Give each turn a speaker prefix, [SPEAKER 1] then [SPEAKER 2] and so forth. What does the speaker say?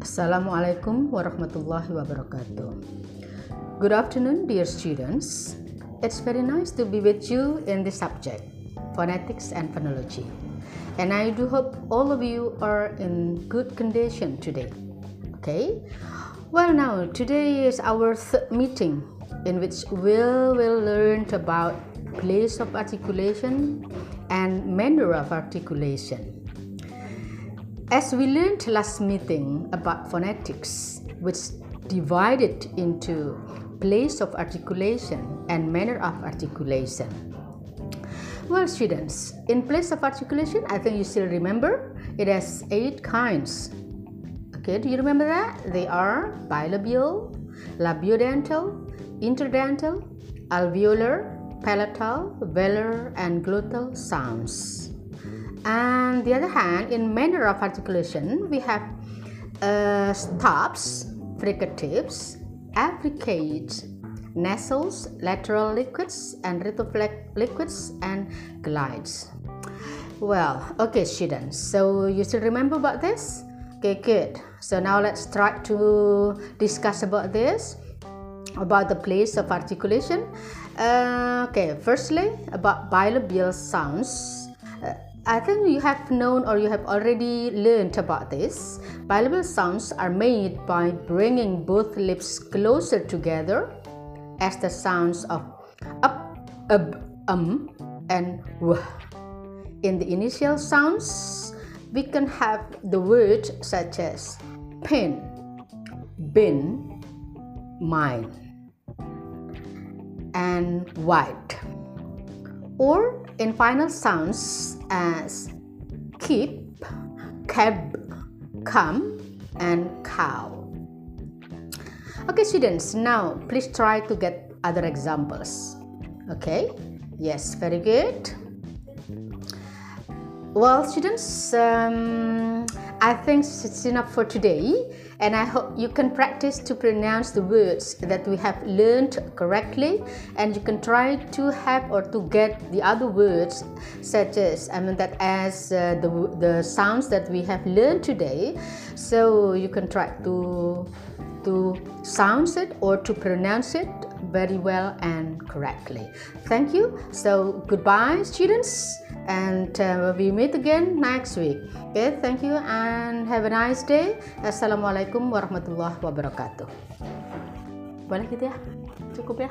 [SPEAKER 1] Assalamualaikum warahmatullahi wabarakatuh. Good afternoon, dear students. It's very nice to be with you in this subject, phonetics and phonology. And I do hope all of you are in good condition today. Okay? Well, now, today is our third meeting in which we will learn about place of articulation and manner of articulation. As we learned last meeting about phonetics, which divided into place of articulation and manner of articulation. Well, students, in place of articulation, I think you still remember it has eight kinds. Okay, do you remember that? They are bilabial, labiodental, interdental, alveolar, palatal, velar, and glottal sounds. And the other hand, in manner of articulation, we have uh, stops, fricatives, affricates, nasals, lateral liquids, and retroflex liquids, and glides. Well, okay, students. So you still remember about this? Okay, good. So now let's try to discuss about this, about the place of articulation. Uh, okay, firstly, about bilabial sounds. I think you have known or you have already learned about this. Bilabial sounds are made by bringing both lips closer together as the sounds of up, up, um, and w. In the initial sounds, we can have the words such as pen, bin, mine, and white. Or in final sounds as keep, cab, come, and cow. Okay, students, now please try to get other examples. Okay, yes, very good. Well, students, um, I think it's enough for today and I hope you can practice to pronounce the words that we have learned correctly and you can try to have or to get the other words such as I mean that as uh, the, the sounds that we have learned today. So you can try to to sound it or to pronounce it very well and correctly. Thank you. So goodbye students and uh, we meet again next week. Okay, thank you and have a nice day. Assalamualaikum warahmatullahi wabarakatuh. Boleh gitu ya? Cukup ya?